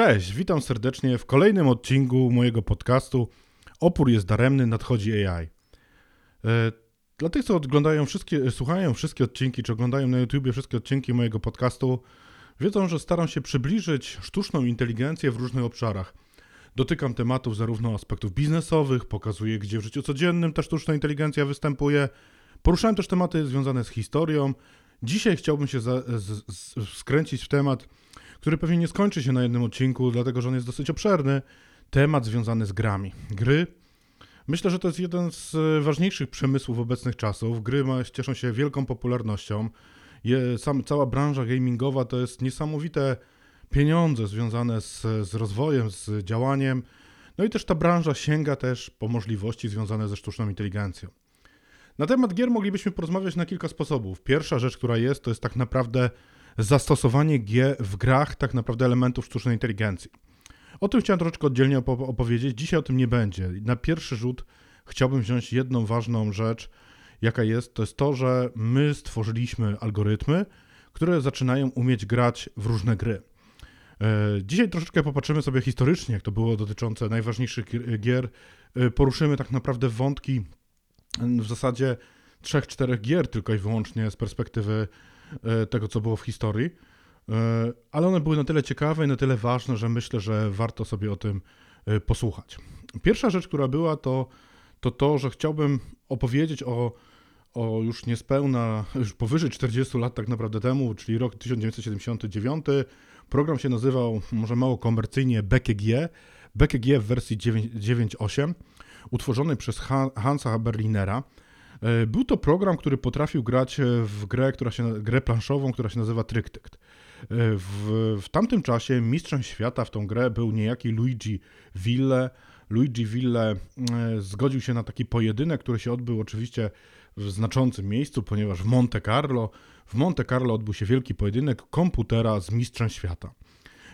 Cześć, witam serdecznie w kolejnym odcinku mojego podcastu Opór jest daremny, nadchodzi AI. E, dla tych, co oglądają wszystkie, słuchają wszystkie odcinki, czy oglądają na YouTubie wszystkie odcinki mojego podcastu, wiedzą, że staram się przybliżyć sztuczną inteligencję w różnych obszarach. Dotykam tematów zarówno aspektów biznesowych, pokazuję, gdzie w życiu codziennym ta sztuczna inteligencja występuje. Poruszałem też tematy związane z historią. Dzisiaj chciałbym się za, z, z, skręcić w temat który pewnie nie skończy się na jednym odcinku, dlatego że on jest dosyć obszerny. Temat związany z grami. Gry. Myślę, że to jest jeden z e, ważniejszych przemysłów obecnych czasów. Gry ma, cieszą się wielką popularnością. Je, sam, cała branża gamingowa to jest niesamowite pieniądze związane z, z rozwojem, z działaniem. No i też ta branża sięga też po możliwości związane ze sztuczną inteligencją. Na temat gier moglibyśmy porozmawiać na kilka sposobów. Pierwsza rzecz, która jest, to jest tak naprawdę zastosowanie G w grach tak naprawdę elementów sztucznej inteligencji. O tym chciałem troszeczkę oddzielnie opowiedzieć. Dzisiaj o tym nie będzie. Na pierwszy rzut chciałbym wziąć jedną ważną rzecz, jaka jest, to jest to, że my stworzyliśmy algorytmy, które zaczynają umieć grać w różne gry. E, dzisiaj troszeczkę popatrzymy sobie historycznie, jak to było dotyczące najważniejszych gier. E, poruszymy tak naprawdę wątki w zasadzie trzech, czterech gier tylko i wyłącznie z perspektywy tego, co było w historii, e, ale one były na tyle ciekawe i na tyle ważne, że myślę, że warto sobie o tym e, posłuchać. Pierwsza rzecz, która była, to to, to że chciałbym opowiedzieć o, o już niespełna, już powyżej 40 lat tak naprawdę temu, czyli rok 1979. Program się nazywał może mało komercyjnie BKG, BKG w wersji 9.8, utworzony przez Hansa Berlinera. E, był to program, który potrafił grać e, w grę, która się, grę planszową, która się nazywa Tryktykt. E, w, w tamtym czasie mistrzem świata w tą grę był niejaki Luigi Ville. Luigi Ville zgodził się na taki pojedynek, który się odbył oczywiście w znaczącym miejscu, ponieważ w Monte Carlo, w Monte Carlo odbył się wielki pojedynek komputera z mistrzem świata.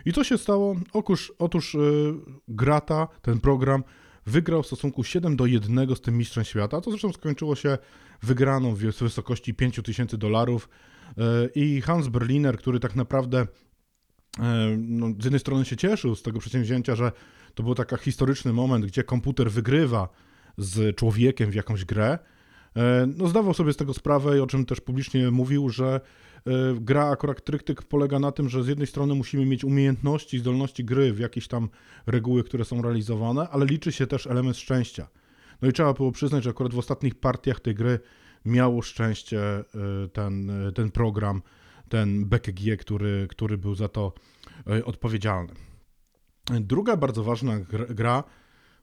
I co się stało? Otóż, otóż yy, Grata, ten program, wygrał w stosunku 7 do 1 z tym mistrzem świata, co zresztą skończyło się wygraną w wysokości 5000 dolarów. E, i Hans Berliner, który tak naprawdę e, no, z jednej strony się cieszył z tego przedsięwzięcia, że to był taki historyczny moment, gdzie komputer wygrywa z człowiekiem w jakąś grę, e, no, zdawał sobie z tego sprawę i o czym też publicznie mówił, że gra akurat Tryktyk polega na tym, że z jednej strony musimy mieć umiejętności, zdolności gry w jakieś tam reguły, które są realizowane, ale liczy się też element szczęścia. No i trzeba było przyznać, że akurat w ostatnich partiach tej gry miało szczęście e, ten, e, ten program, ten BKG, który, który był za to odpowiedzialny. Druga bardzo ważna gra,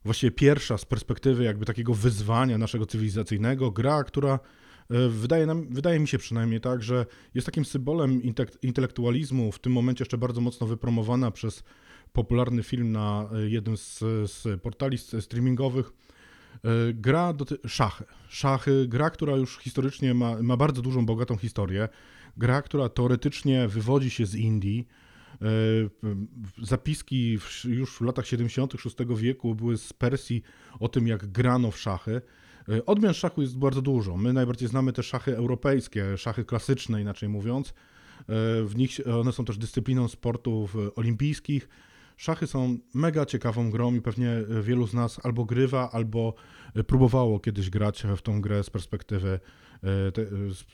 właściwie pierwsza z perspektywy jakby takiego wyzwania naszego cywilizacyjnego, gra, która E, wydaje, nam, wydaje mi się przynajmniej tak, że jest takim symbolem intelektualizmu, w tym momencie jeszcze bardzo mocno wypromowana przez popularny film na e, jednym z, z portali streamingowych. E, gra do szachy. Szachy, gra, która już historycznie ma, ma bardzo dużą, bogatą historię. Gra, która teoretycznie wywodzi się z Indii. Zapiski już w latach 76 wieku były z Persji o tym, jak grano w szachy. E, odmian szachu jest bardzo dużo. My najbardziej znamy te szachy europejskie, szachy klasyczne inaczej mówiąc. E, w nich one są też dyscypliną sportów olimpijskich. Szachy są mega ciekawą grą i pewnie wielu z nas albo grywa, albo próbowało kiedyś grać w tą grę z perspektywy,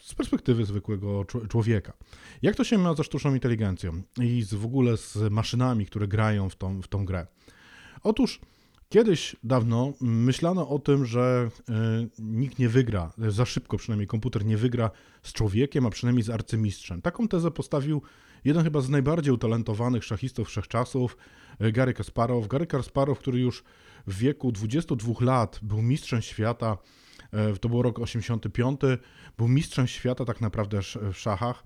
z perspektywy zwykłego człowieka. Jak to się ma ze sztuczną inteligencją i z, w ogóle z maszynami, które grają w tą, w tą grę? Otóż Kiedyś, dawno myślano o tym, że y, nikt nie wygra, za szybko przynajmniej komputer nie wygra z człowiekiem, a przynajmniej z arcymistrzem. Taką tezę postawił jeden chyba z najbardziej utalentowanych szachistów wszechczasów, y, Gary Kasparow. Gary Kasparow, który już w wieku 22 lat był mistrzem świata, y, to był rok 85, był mistrzem świata tak naprawdę w szachach.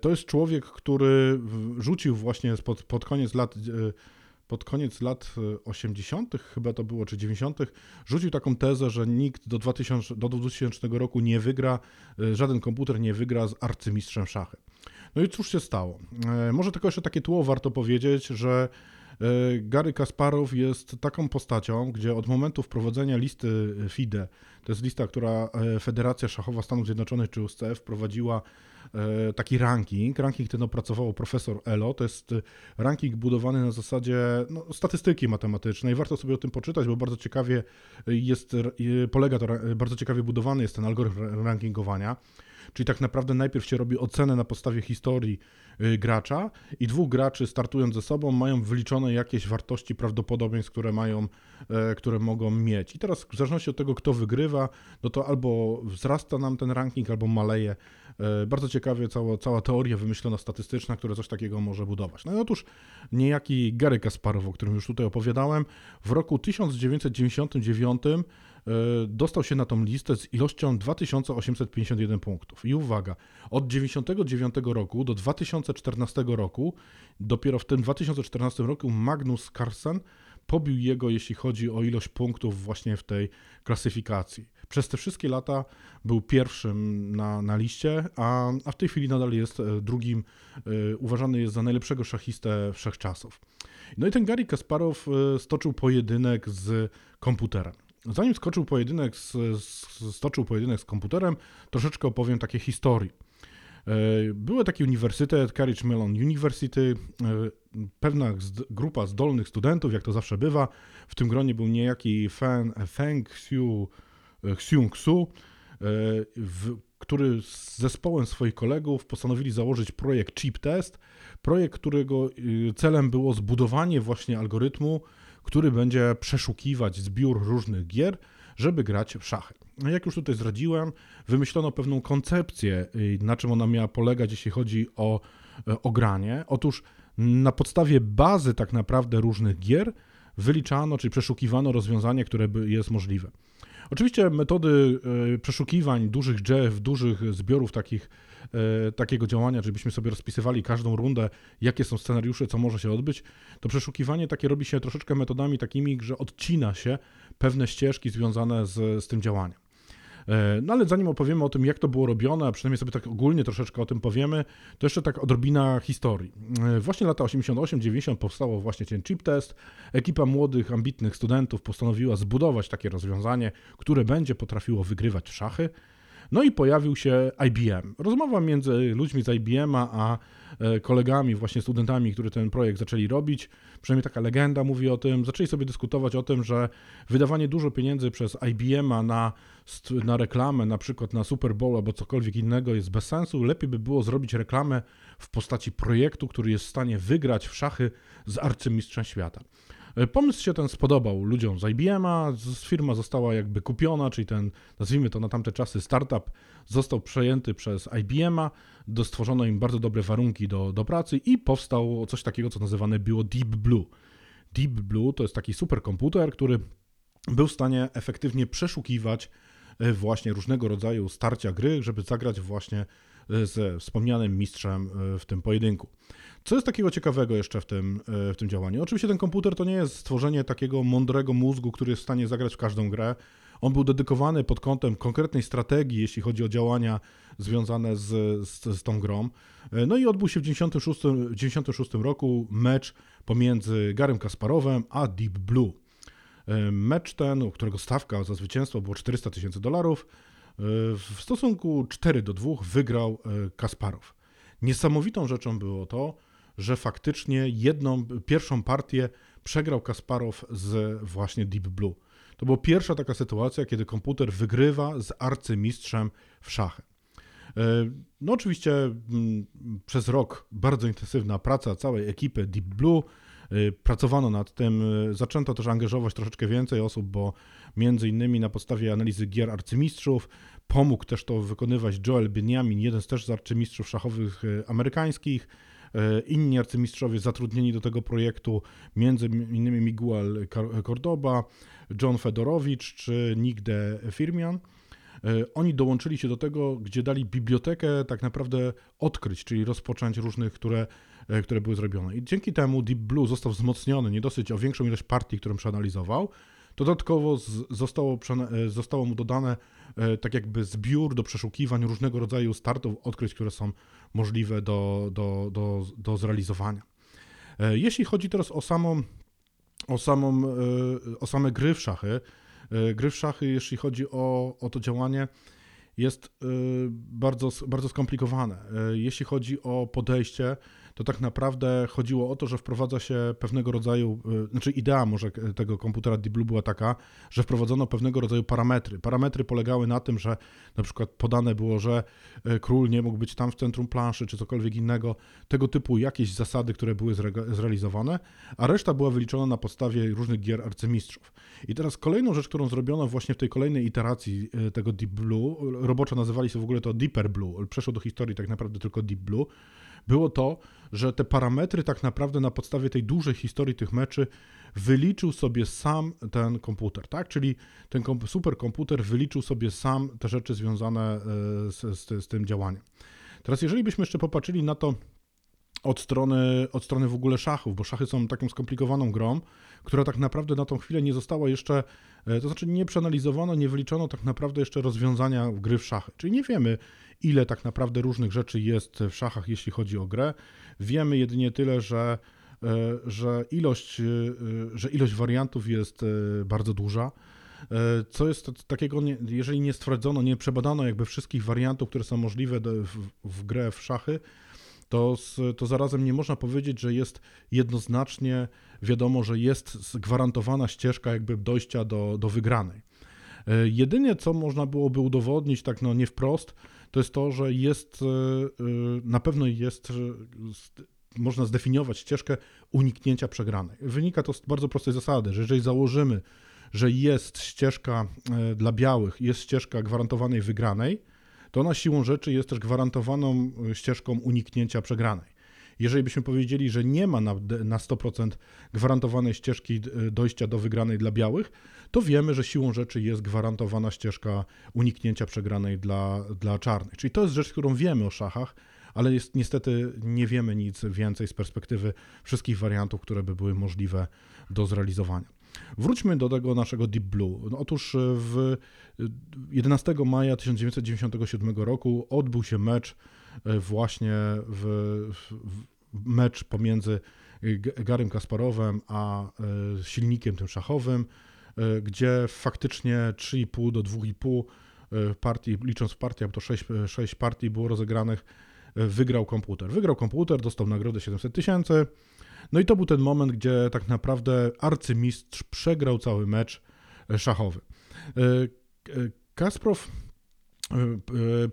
To jest człowiek, który rzucił właśnie pod, pod koniec lat pod koniec lat 80., e, chyba to było, czy 90., rzucił taką tezę, że nikt do 2000, do 2000 roku nie wygra, e, żaden komputer nie wygra z arcymistrzem szachy. No i cóż się stało? E, może tylko jeszcze takie tło warto powiedzieć, że Gary Kasparow jest taką postacią, gdzie od momentu wprowadzenia listy FIDE, to jest lista, która Federacja Szachowa Stanów Zjednoczonych czy USCF wprowadziła E, taki ranking. Ranking ten opracował profesor Elo. To jest ranking budowany na zasadzie no, statystyki matematycznej. Warto sobie o tym poczytać, bo bardzo ciekawie jest, polega to, bardzo ciekawie budowany jest ten algorytm rankingowania. Czyli tak naprawdę najpierw się robi ocenę na podstawie historii y, gracza i dwóch graczy startując ze sobą mają wyliczone jakieś wartości prawdopodobieństw, które mają, e, które mogą mieć. I teraz w zależności od tego, kto wygrywa, no to albo wzrasta nam ten ranking, albo maleje. E, bardzo ciekawie cała, cała teoria wymyślona statystyczna, która coś takiego może budować. No i otóż niejaki Gary Kasparow, o którym już tutaj opowiadałem, w roku 1999 E, dostał się na tą listę z ilością 2851 punktów. I uwaga, od 1999 roku do 2014 roku, dopiero w tym 2014 roku Magnus Carlsen pobił jego, jeśli chodzi o ilość punktów właśnie w tej klasyfikacji. Przez te wszystkie lata był pierwszym na, na liście, a, a w tej chwili nadal jest e, drugim, y, uważany jest za najlepszego szachistę wszechczasów. No i ten Gary Kasparow stoczył pojedynek z komputerem. Zanim skoczył pojedynek z, stoczył pojedynek z komputerem, troszeczkę opowiem takie historii. E, Był taki uniwersytet, Carriage Mellon University, e, pewna grupa zdolnych studentów, jak to zawsze bywa. W tym gronie był niejaki Feng, Feng Xiu, e, Xiung Xu, który z zespołem swoich kolegów postanowili założyć projekt Chip Test, projekt, którego celem było zbudowanie właśnie algorytmu, który będzie przeszukiwać zbiór różnych gier, żeby grać w szachy. Jak już tutaj zdradziłem, wymyślono pewną koncepcję, y, na czym ona miała polegać, jeśli chodzi o, e, o granie. Otóż na podstawie bazy tak naprawdę różnych gier wyliczano, czyli przeszukiwano rozwiązanie, które jest możliwe. Oczywiście metody e, przeszukiwań dużych drzew, dużych zbiorów takich, takiego działania, żebyśmy sobie rozpisywali każdą rundę, jakie są scenariusze, co może się odbyć, to przeszukiwanie takie robi się troszeczkę metodami takimi, że odcina się pewne ścieżki związane z, z tym działaniem. E, no ale zanim opowiemy o tym, jak to było robione, a przynajmniej sobie tak ogólnie troszeczkę o tym powiemy, to jeszcze tak odrobina historii. E, właśnie lata 88-90 powstało właśnie ten chip test. Ekipa młodych, ambitnych studentów postanowiła zbudować takie rozwiązanie, które będzie potrafiło wygrywać szachy. No i pojawił się IBM. Rozmowa między ludźmi z IBM-a a e, kolegami, właśnie studentami, którzy ten projekt zaczęli robić, przynajmniej taka legenda mówi o tym, zaczęli sobie dyskutować o tym, że wydawanie dużo pieniędzy przez IBM-a na, na reklamę, na przykład na Super Bowl albo cokolwiek innego jest bez sensu. Lepiej by było zrobić reklamę w postaci projektu, który jest w stanie wygrać w szachy z arcymistrzem świata. Pomysł się ten spodobał ludziom z IBM-a, firma została jakby kupiona, czyli ten, nazwijmy to na tamte czasy, startup został przejęty przez IBM-a, stworzono im bardzo dobre warunki do, do pracy i powstało coś takiego, co nazywane było Deep Blue. Deep Blue to jest taki superkomputer, który był w stanie efektywnie przeszukiwać e, właśnie różnego rodzaju starcia gry, żeby zagrać właśnie ze wspomnianym mistrzem w tym pojedynku. Co jest takiego ciekawego jeszcze w tym, e, w tym działaniu? Oczywiście ten komputer to nie jest stworzenie takiego mądrego mózgu, który jest w stanie zagrać w każdą grę. On był dedykowany pod kątem konkretnej strategii, jeśli chodzi o działania związane z, z, z tą grą. E, no i odbył się w 1996 roku mecz pomiędzy Garem Kasparowem a Deep Blue. E, mecz ten, którego stawka za zwycięstwo było 400 tysięcy dolarów, w stosunku 4 do 2 wygrał Kasparow. Niesamowitą rzeczą było to, że faktycznie jedną, pierwszą partię przegrał Kasparow z właśnie Deep Blue. To była pierwsza taka sytuacja, kiedy komputer wygrywa z arcymistrzem w szachy. E, no oczywiście mm, przez rok bardzo intensywna praca całej ekipy Deep Blue, e, pracowano nad tym, e, zaczęto też angażować troszeczkę więcej osób, bo między innymi na podstawie analizy gier arcymistrzów pomógł też to wykonywać Joel Benjamin, jeden z też z arcymistrzów szachowych amerykańskich, E, inni arcymistrzowie zatrudnieni do tego projektu, między innymi Miguel Cordoba, John Fedorowicz czy Nick de Firmian. Oni dołączyli się do tego, gdzie dali bibliotekę tak naprawdę odkryć, czyli rozpocząć różnych, które, które były zrobione. I dzięki temu Deep Blue został wzmocniony nie dosyć o większą ilość partii, którą przeanalizował, Dodatkowo zostało, e, zostało mu dodane e, tak jakby zbiór do przeszukiwań różnego rodzaju startów, odkryć, które są możliwe do, do, do, do zrealizowania. E, jeśli chodzi teraz o samą, o samą, o same gry w szachy, gry w szachy, jeśli chodzi o, o to działanie, jest bardzo, bardzo skomplikowane. Jeśli chodzi o podejście, to tak naprawdę chodziło o to, że wprowadza się pewnego rodzaju, y, znaczy idea może tego komputera Deep Blue była taka, że wprowadzono pewnego rodzaju parametry. Parametry polegały na tym, że na przykład podane było, że y, król nie mógł być tam w centrum planszy, czy cokolwiek innego, tego typu jakieś zasady, które były zrealizowane, a reszta była wyliczona na podstawie różnych gier arcymistrzów. I teraz kolejną rzecz, którą zrobiono właśnie w tej kolejnej iteracji tego Deep Blue, roboczo nazywali się w ogóle to Deeper Blue, przeszło do historii tak naprawdę tylko Deep Blue, było to, że te parametry tak naprawdę na podstawie tej dużej historii tych meczy wyliczył sobie sam ten komputer, tak? Czyli ten superkomputer wyliczył sobie sam te rzeczy związane e, z, z, z tym działaniem. Teraz jeżeli byśmy jeszcze popatrzyli na to, od strony, od strony w ogóle szachów, bo szachy są taką skomplikowaną grą, która tak naprawdę na tą chwilę nie została jeszcze, e, to znaczy nie przeanalizowano, nie wyliczono tak naprawdę jeszcze rozwiązania gry w szachy. Czyli nie wiemy, ile tak naprawdę różnych rzeczy jest w szachach, jeśli chodzi o grę. Wiemy jedynie tyle, że, e, że, ilość, e, że ilość wariantów jest bardzo duża. Co jest takiego, jeżeli nie stwierdzono, nie przebadano jakby wszystkich wariantów, które są możliwe w, w grę w szachy, to, to zarazem nie można powiedzieć, że jest jednoznacznie wiadomo, że jest gwarantowana ścieżka jakby dojścia do, do wygranej. E, jedynie co można byłoby udowodnić, tak no nie wprost, to jest to, że jest, e, e, na pewno jest, można zdefiniować ścieżkę uniknięcia przegranej. Wynika to z bardzo prostej zasady, że jeżeli założymy, że jest ścieżka dla białych, jest ścieżka gwarantowanej wygranej, to ona siłą rzeczy jest też gwarantowaną e, ścieżką uniknięcia przegranej. Jeżeli byśmy powiedzieli, że nie ma na, na 100% gwarantowanej ścieżki dojścia do wygranej dla białych, to wiemy, że siłą rzeczy jest gwarantowana ścieżka uniknięcia przegranej dla, dla czarnych. Czyli to jest rzecz, którą wiemy o szachach, ale jest, niestety nie wiemy nic więcej z perspektywy wszystkich wariantów, które by były możliwe do zrealizowania. Wróćmy do tego naszego Deep Blue. No, otóż e, w 11 maja 1997 roku odbył się mecz e, właśnie w, w mecz pomiędzy Garym Kasparowem a e, silnikiem tym szachowym, gdzie faktycznie 3,5 do 2,5 partii, licząc w partiach, to 6, 6 partii było rozegranych, wygrał komputer. Wygrał komputer, dostał nagrodę 700 tysięcy, no i to był ten moment, gdzie tak naprawdę arcymistrz przegrał cały mecz e, szachowy. E, e, Kasprow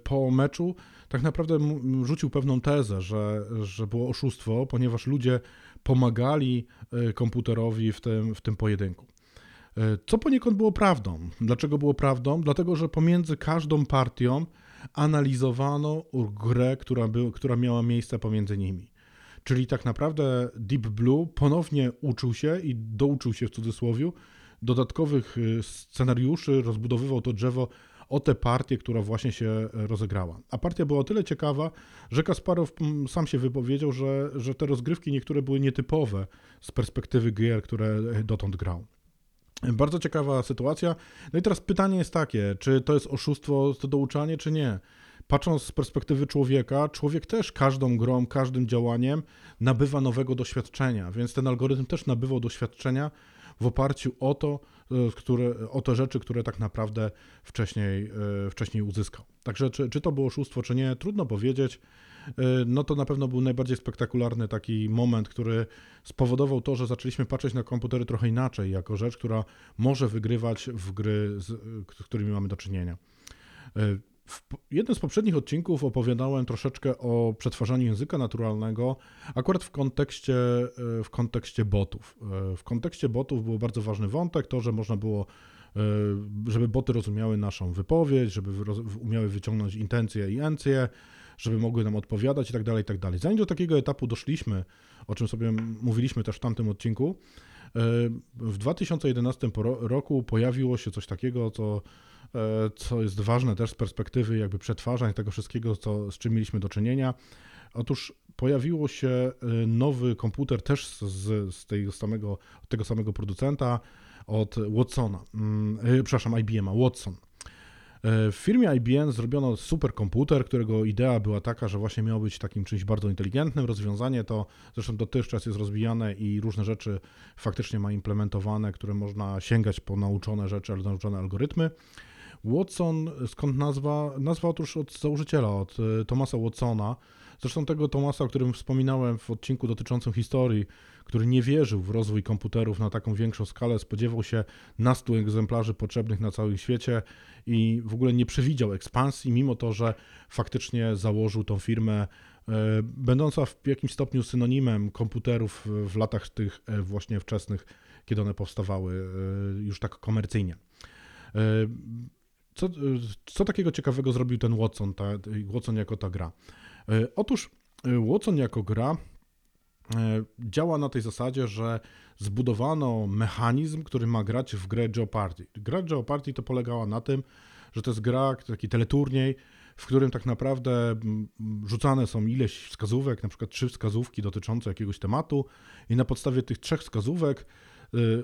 po meczu tak naprawdę rzucił pewną tezę, że, że było oszustwo, ponieważ ludzie pomagali komputerowi w tym, w tym pojedynku. Co poniekąd było prawdą. Dlaczego było prawdą? Dlatego, że pomiędzy każdą partią analizowano grę, która, był, która miała miejsce pomiędzy nimi. Czyli tak naprawdę Deep Blue ponownie uczył się i douczył się w cudzysłowie dodatkowych y, scenariuszy, rozbudowywał to drzewo o tę partię, która właśnie się rozegrała. A partia była o tyle ciekawa, że Kasparow mm, sam się wypowiedział, że, że te rozgrywki niektóre były nietypowe z perspektywy gier, które dotąd grał. Bardzo ciekawa sytuacja. No i teraz pytanie jest takie, czy to jest oszustwo, to douczanie, czy nie? Patrząc z perspektywy człowieka, człowiek też każdą grą, każdym działaniem nabywa nowego doświadczenia, więc ten algorytm też nabywał doświadczenia w oparciu o to, e, które, o te rzeczy, które tak naprawdę wcześniej, e, wcześniej uzyskał. Także czy, czy to było oszustwo, czy nie, trudno powiedzieć. E, no to na pewno był najbardziej spektakularny taki moment, który spowodował to, że zaczęliśmy patrzeć na komputery trochę inaczej, jako rzecz, która może wygrywać w gry, z, z którymi mamy do czynienia. W jednym z poprzednich odcinków opowiadałem troszeczkę o przetwarzaniu języka naturalnego, akurat w kontekście, e, w kontekście botów. E, w kontekście botów był bardzo ważny wątek, to, że można było, e, żeby boty rozumiały naszą wypowiedź, żeby umiały wyciągnąć intencje i encje, żeby mogły nam odpowiadać i tak dalej, tak dalej. Zanim do takiego etapu doszliśmy, o czym sobie mówiliśmy też w tamtym odcinku, w 2011 roku pojawiło się coś takiego, co co jest ważne też z perspektywy jakby przetwarzania tego wszystkiego, co, z czym mieliśmy do czynienia. Otóż pojawiło się e, nowy komputer też z, z tego, samego, tego samego producenta, od Watsona, mm, e, przepraszam, IBM, Watson. W firmie IBM zrobiono superkomputer, którego idea była taka, że właśnie miał być takim czymś bardzo inteligentnym. Rozwiązanie to zresztą dotychczas jest rozwijane i różne rzeczy faktycznie ma implementowane, które można sięgać po nauczone rzeczy, ale nauczone algorytmy. Watson, skąd nazwa? Nazwa otóż od założyciela, od e, Thomasa Watsona. Zresztą tego Thomasa, o którym wspominałem w odcinku dotyczącym historii, który nie wierzył w rozwój komputerów na taką większą skalę, spodziewał się nastu egzemplarzy potrzebnych na całym świecie i w ogóle nie przewidział ekspansji, mimo to, że faktycznie założył tą firmę, e, będąca w jakimś stopniu synonimem komputerów w latach tych e, właśnie wczesnych, kiedy one powstawały już tak komercyjnie. Co, co takiego ciekawego zrobił ten Watson, ta, Watson jako ta gra? E, otóż Watson jako gra działa na tej zasadzie, że zbudowano mechanizm, który ma grać w grę Jeopardy. Gra Jeopardy to polegała na tym, że to jest gra, taki teleturniej, w którym tak naprawdę rzucane są ileś wskazówek, na przykład trzy wskazówki dotyczące jakiegoś tematu i na podstawie tych trzech wskazówek Y,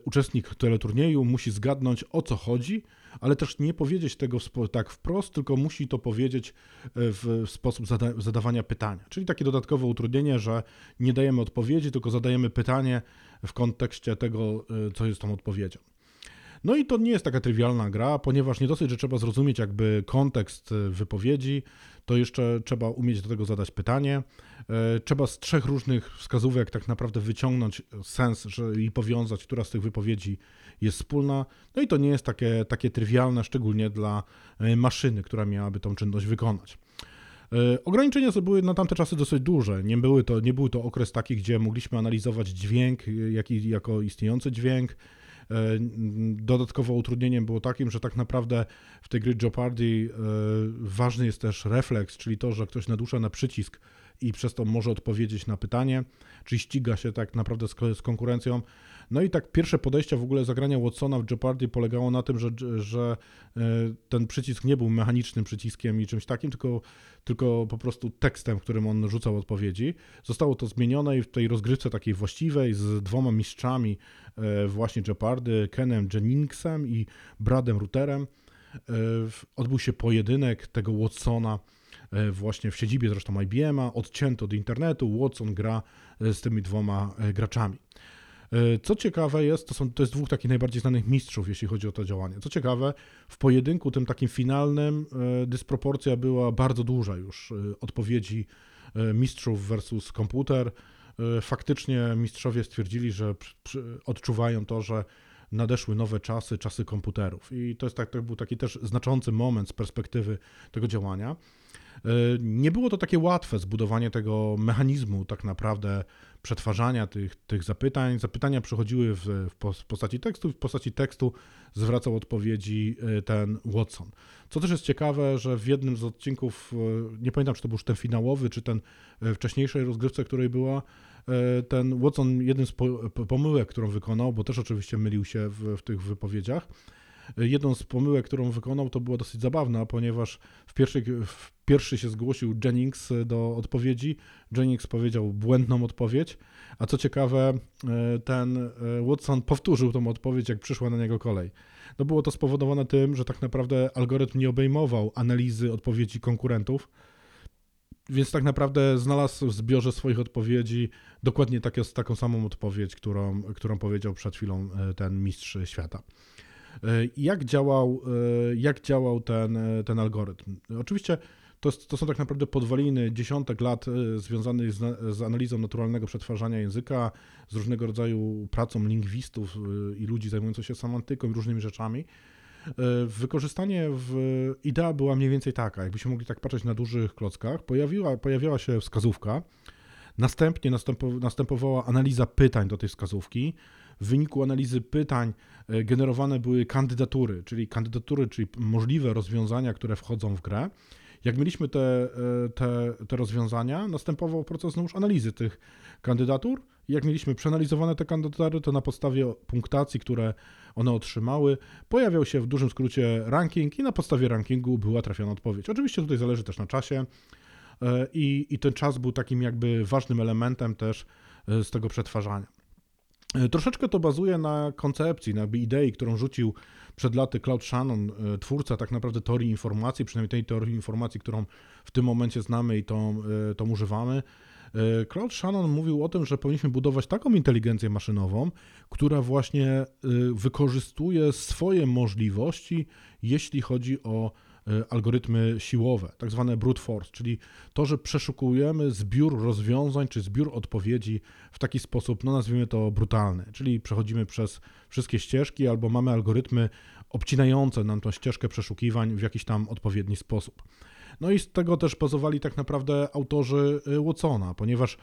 uczestnik teleturnieju musi zgadnąć o co chodzi, ale też nie powiedzieć tego tak wprost, tylko musi to powiedzieć y, w sposób zada zadawania pytania. Czyli takie dodatkowe utrudnienie, że nie dajemy odpowiedzi, tylko zadajemy pytanie w kontekście tego, y, co jest tą odpowiedzią. No i to nie jest taka trywialna gra, ponieważ nie dosyć, że trzeba zrozumieć jakby kontekst wypowiedzi, to jeszcze trzeba umieć do tego zadać pytanie. E, trzeba z trzech różnych wskazówek tak naprawdę wyciągnąć sens i powiązać, która z tych wypowiedzi jest wspólna. No i to nie jest takie, takie trywialne, szczególnie dla e, maszyny, która miałaby tą czynność wykonać. E, ograniczenia były na tamte czasy dosyć duże. Nie, były to, nie był to okres taki, gdzie mogliśmy analizować dźwięk jak, jako istniejący dźwięk, dodatkowo utrudnieniem było takim, że tak naprawdę w tej gry Jeopardy e, ważny jest też refleks, czyli to, że ktoś nadusza na przycisk i przez to może odpowiedzieć na pytanie, czyli ściga się tak naprawdę z, z konkurencją. No i tak pierwsze podejście w ogóle zagrania Watsona w Jeopardy polegało na tym, że, że e, ten przycisk nie był mechanicznym przyciskiem i czymś takim, tylko, tylko po prostu tekstem, którym on rzucał odpowiedzi. Zostało to zmienione i w tej rozgrywce takiej właściwej z dwoma mistrzami e, właśnie Jeopardy, Kenem Jenningsem i Bradem Ruterem e, odbył się pojedynek tego Watsona właśnie w siedzibie zresztą IBM-a, odcięto od internetu, Watson gra z tymi dwoma graczami. E, co ciekawe jest, to, są, to jest dwóch takich najbardziej znanych mistrzów, jeśli chodzi o to działanie. Co ciekawe, w pojedynku tym takim finalnym e, dysproporcja była bardzo duża już e, odpowiedzi mistrzów versus komputer. Faktycznie mistrzowie stwierdzili, że odczuwają to, że nadeszły nowe czasy, czasy komputerów. I to, jest tak, to był taki też znaczący moment z perspektywy tego działania. Nie było to takie łatwe zbudowanie tego mechanizmu tak naprawdę przetwarzania tych, tych zapytań. Zapytania przychodziły w, w postaci tekstu, w postaci tekstu zwracał odpowiedzi e, ten Watson. Co też jest ciekawe, że w jednym z odcinków, e, nie pamiętam czy to był już ten finałowy, czy ten e, wcześniejszej rozgrywce, której była, ten Watson, jeden z pomyłek, którą wykonał, bo też oczywiście mylił się w, w tych wypowiedziach, jedną z pomyłek, którą wykonał, to była dosyć zabawna, ponieważ w pierwszej, w pierwszy się zgłosił Jennings do odpowiedzi. Jennings powiedział błędną odpowiedź, a co ciekawe, e, ten e, Watson powtórzył tą odpowiedź, jak przyszła na niego kolej. No było to spowodowane tym, że tak naprawdę algorytm nie obejmował analizy odpowiedzi konkurentów, więc tak naprawdę znalazł w zbiorze swoich odpowiedzi dokładnie taką samą odpowiedź, którą, którą powiedział przed chwilą e, ten mistrz świata. Jak działał, jak działał ten, ten algorytm? Oczywiście to, to są tak naprawdę podwaliny dziesiątek lat e, związanych z, z, analizą naturalnego przetwarzania języka, z różnego rodzaju pracą lingwistów e, i ludzi zajmujących się semantyką i różnymi rzeczami. E, wykorzystanie w idea była mniej więcej taka, jakbyśmy mogli tak patrzeć na dużych klockach, pojawiła, pojawiała się wskazówka, następnie następowała analiza pytań do tej wskazówki, w wyniku analizy pytań generowane były kandydatury, czyli kandydatury, czyli możliwe rozwiązania, które wchodzą w grę. Jak mieliśmy te, e, te, te rozwiązania, następował proces znowuż analizy tych kandydatur. Jak mieliśmy przeanalizowane te kandydatury, to na podstawie punktacji, które one otrzymały, pojawiał się w dużym skrócie ranking i na podstawie rankingu była trafiona odpowiedź. Oczywiście tutaj zależy też na czasie e, i, i ten czas był takim jakby ważnym elementem też e, z tego przetwarzania. E, troszeczkę to bazuje na koncepcji, na idei, którą rzucił przed laty Cloud Shannon, e, twórca tak naprawdę teorii informacji, przynajmniej tej teorii informacji, którą w tym momencie znamy i tą, e, tą używamy. Claude Shannon mówił o tym, że powinniśmy budować taką inteligencję maszynową, która właśnie wykorzystuje swoje możliwości, jeśli chodzi o algorytmy siłowe, tak zwane brute force, czyli to, że przeszukujemy zbiór rozwiązań czy zbiór odpowiedzi w taki sposób, no nazwijmy to brutalny, czyli przechodzimy przez wszystkie ścieżki albo mamy algorytmy obcinające nam tą ścieżkę przeszukiwań w jakiś tam odpowiedni sposób. No i z tego też bazowali tak naprawdę autorzy e, Watsona, ponieważ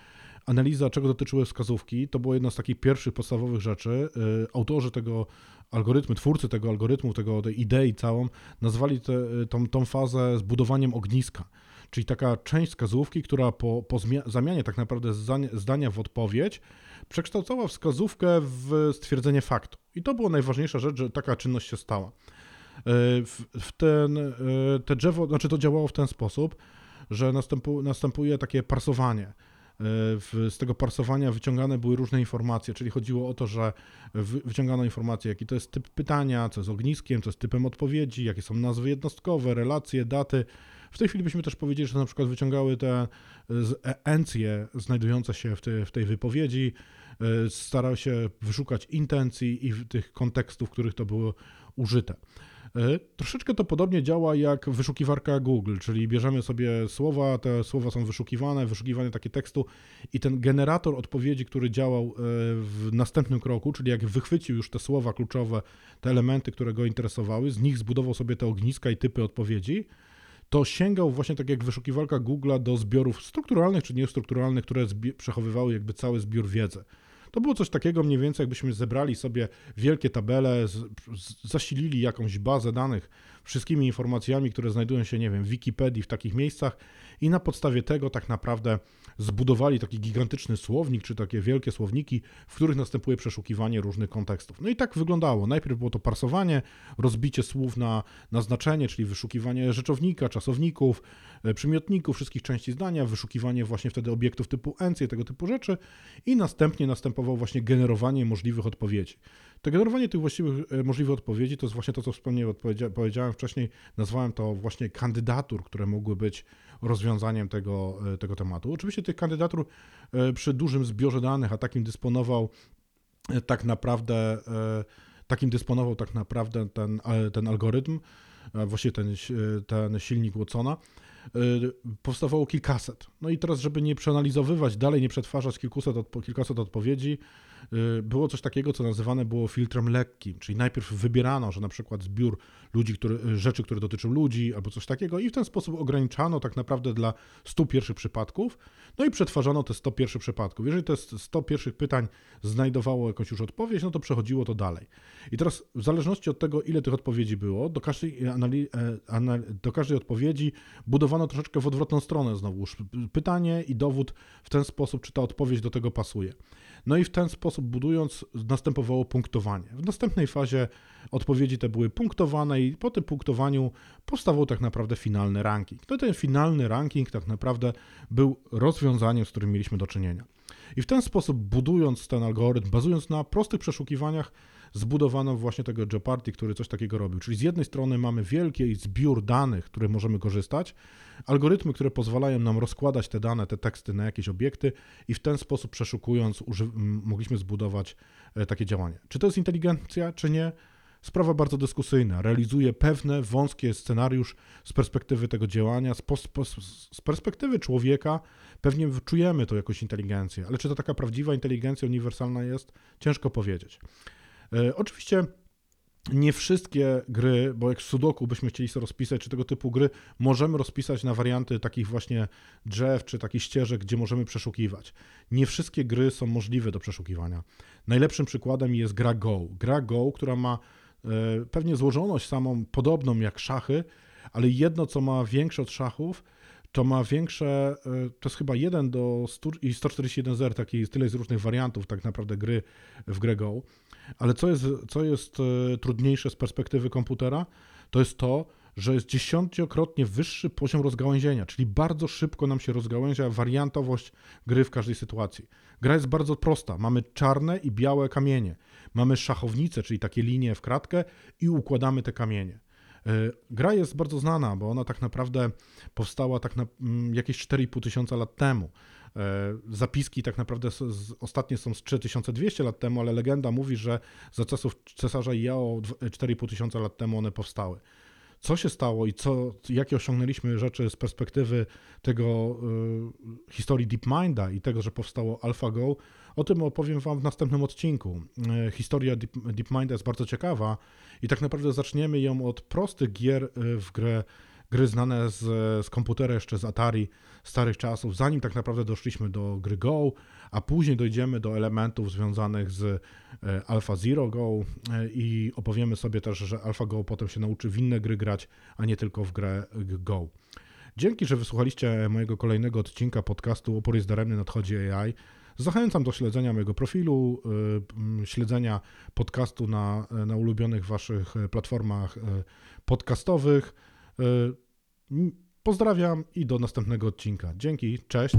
analiza, czego dotyczyły wskazówki, to było jedna z takich pierwszych podstawowych rzeczy. E, autorzy tego algorytmy, twórcy tego algorytmu, tego, tej idei całą, nazwali te, tą, tą fazę zbudowaniem ogniska. Czyli taka część wskazówki, która po, po zamianie tak naprawdę zdania w odpowiedź przekształcała wskazówkę w stwierdzenie faktu. I to była najważniejsza rzecz, że taka czynność się stała. E, w, w ten, te drzewo, znaczy to działało w ten sposób, że następu, następuje takie parsowanie. W, z tego parsowania wyciągane były różne informacje, czyli chodziło o to, że wyciągano informacje, jaki to jest typ pytania, co jest ogniskiem, co jest typem odpowiedzi, jakie są nazwy jednostkowe, relacje, daty. W tej chwili byśmy też powiedzieli, że na przykład wyciągały te encje znajdujące się w, te, w tej wypowiedzi, e, starał się wyszukać intencji i tych kontekstów, w których to było użyte. E, troszeczkę to podobnie działa jak wyszukiwarka Google, czyli bierzemy sobie słowa, te słowa są wyszukiwane, wyszukiwanie takie tekstu i ten generator odpowiedzi, który działał e, w następnym kroku, czyli jak wychwycił już te słowa kluczowe, te elementy, które go interesowały, z nich zbudował sobie te ogniska i typy odpowiedzi, to sięgał właśnie tak jak wyszukiwarka Google'a do zbiorów strukturalnych czy niestrukturalnych, które przechowywały jakby cały zbiór wiedzy. To było coś takiego mniej więcej, jakbyśmy zebrali sobie wielkie tabele, z, z, zasilili jakąś bazę danych wszystkimi informacjami, które znajdują się, nie wiem, w Wikipedii, w takich miejscach i na podstawie tego tak naprawdę zbudowali taki gigantyczny słownik, czy takie wielkie słowniki, w których następuje przeszukiwanie różnych kontekstów. No i tak wyglądało. Najpierw było to parsowanie, rozbicie słów na, na znaczenie, czyli wyszukiwanie rzeczownika, czasowników, e, przymiotników, wszystkich części zdania, wyszukiwanie właśnie wtedy obiektów typu encje, tego typu rzeczy i następnie następowało właśnie generowanie możliwych odpowiedzi. To generowanie tych właściwych, e, możliwych odpowiedzi to jest właśnie to, co wspomniałem, powiedziałem wcześniej, nazwałem to właśnie kandydatur, które mogły być rozwiązaniem tego, e, tego tematu. Oczywiście tych kandydatur e, przy dużym zbiorze danych, a takim dysponował tak naprawdę, takim dysponował tak naprawdę ten, ten algorytm, właściwie ten, ten silnik Watsona, powstawało kilkaset. No i teraz, żeby nie przeanalizowywać dalej, nie przetwarzać kilkuset, kilkaset odpowiedzi, było coś takiego, co nazywane było filtrem lekkim, czyli najpierw wybierano, że na przykład zbiór ludzi, który, rzeczy, które dotyczą ludzi albo coś takiego i w ten sposób ograniczano tak naprawdę dla 100 pierwszych przypadków, no i przetwarzano te 100 pierwszych przypadków. Jeżeli te 100 pierwszych pytań znajdowało jakąś już odpowiedź, no to przechodziło to dalej. I teraz w zależności od tego, ile tych odpowiedzi było, do każdej, anali- e, do każdej odpowiedzi budowano troszeczkę w odwrotną stronę znowu pytanie i dowód w ten sposób, czy ta odpowiedź do tego pasuje. No i w ten sposób budując następowało punktowanie. W następnej fazie odpowiedzi te były punktowane i po tym punktowaniu powstawał tak naprawdę finalny ranking. No ten finalny ranking tak naprawdę był rozwiązaniem, z którym mieliśmy do czynienia. I w ten sposób budując ten algorytm, bazując na prostych przeszukiwaniach, zbudowano właśnie tego Jeopardy, który coś takiego robił. Czyli z jednej strony mamy wielki zbiór danych, które możemy korzystać, algorytmy, które pozwalają nam rozkładać te dane, te teksty na jakieś obiekty i w ten sposób przeszukując mogliśmy zbudować e, takie działanie. Czy to jest inteligencja, czy nie? Sprawa bardzo dyskusyjna. Realizuje pewne wąskie scenariusz z perspektywy tego działania, z, z perspektywy człowieka. Pewnie czujemy to jakąś inteligencję, ale czy to taka prawdziwa inteligencja uniwersalna jest? Ciężko powiedzieć. E, oczywiście nie wszystkie gry, bo jak Sudoku byśmy chcieli sobie rozpisać, czy tego typu gry, możemy rozpisać na warianty takich właśnie drzew, czy takich ścieżek, gdzie możemy przeszukiwać. Nie wszystkie gry są możliwe do przeszukiwania. Najlepszym przykładem jest gra Go. Gra Go, która ma e, pewnie złożoność samą podobną jak szachy, ale jedno, co ma większe od szachów, to ma większe, e, to jest chyba 1 do 100 i 141 zer, taki, tyle jest różnych wariantów tak naprawdę gry w grę Go. Ale co jest, co jest e, trudniejsze z perspektywy komputera, to jest to, że jest dziesięciokrotnie wyższy poziom rozgałęzienia, czyli bardzo szybko nam się rozgałęzia wariantowość gry w każdej sytuacji. Gra jest bardzo prosta. Mamy czarne i białe kamienie. Mamy szachownice, czyli takie linie w kratkę i układamy te kamienie. E, gra jest bardzo znana, bo ona tak naprawdę powstała tak na mm, jakieś 4,5 tysiąca lat temu. E, zapiski tak naprawdę ostatnie są z 3200 lat temu, ale legenda mówi, że za czasów cesarza Jao 4,5 tysiąca lat temu one powstały. Co się stało i co, jakie osiągnęliśmy rzeczy z perspektywy tego y, historii DeepMinda i tego, że powstało AlphaGo, o tym opowiem Wam w następnym odcinku. Y, historia Deep, DeepMinda jest bardzo ciekawa i tak naprawdę zaczniemy ją od prostych gier w grę gry znane z, z komputera jeszcze z Atari starych czasów, zanim tak naprawdę doszliśmy do gry Go, a później dojdziemy do elementów związanych z e, Alpha Zero Go e, i opowiemy sobie też, że AlphaGo potem się nauczy w inne gry grać, a nie tylko w grę Go. Dzięki, że wysłuchaliście mojego kolejnego odcinka podcastu Opór jest daremny, nadchodzi AI. Zachęcam do śledzenia mojego profilu, e, śledzenia podcastu na, na ulubionych waszych platformach podcastowych. Pozdrawiam i do następnego odcinka. Dzięki, cześć.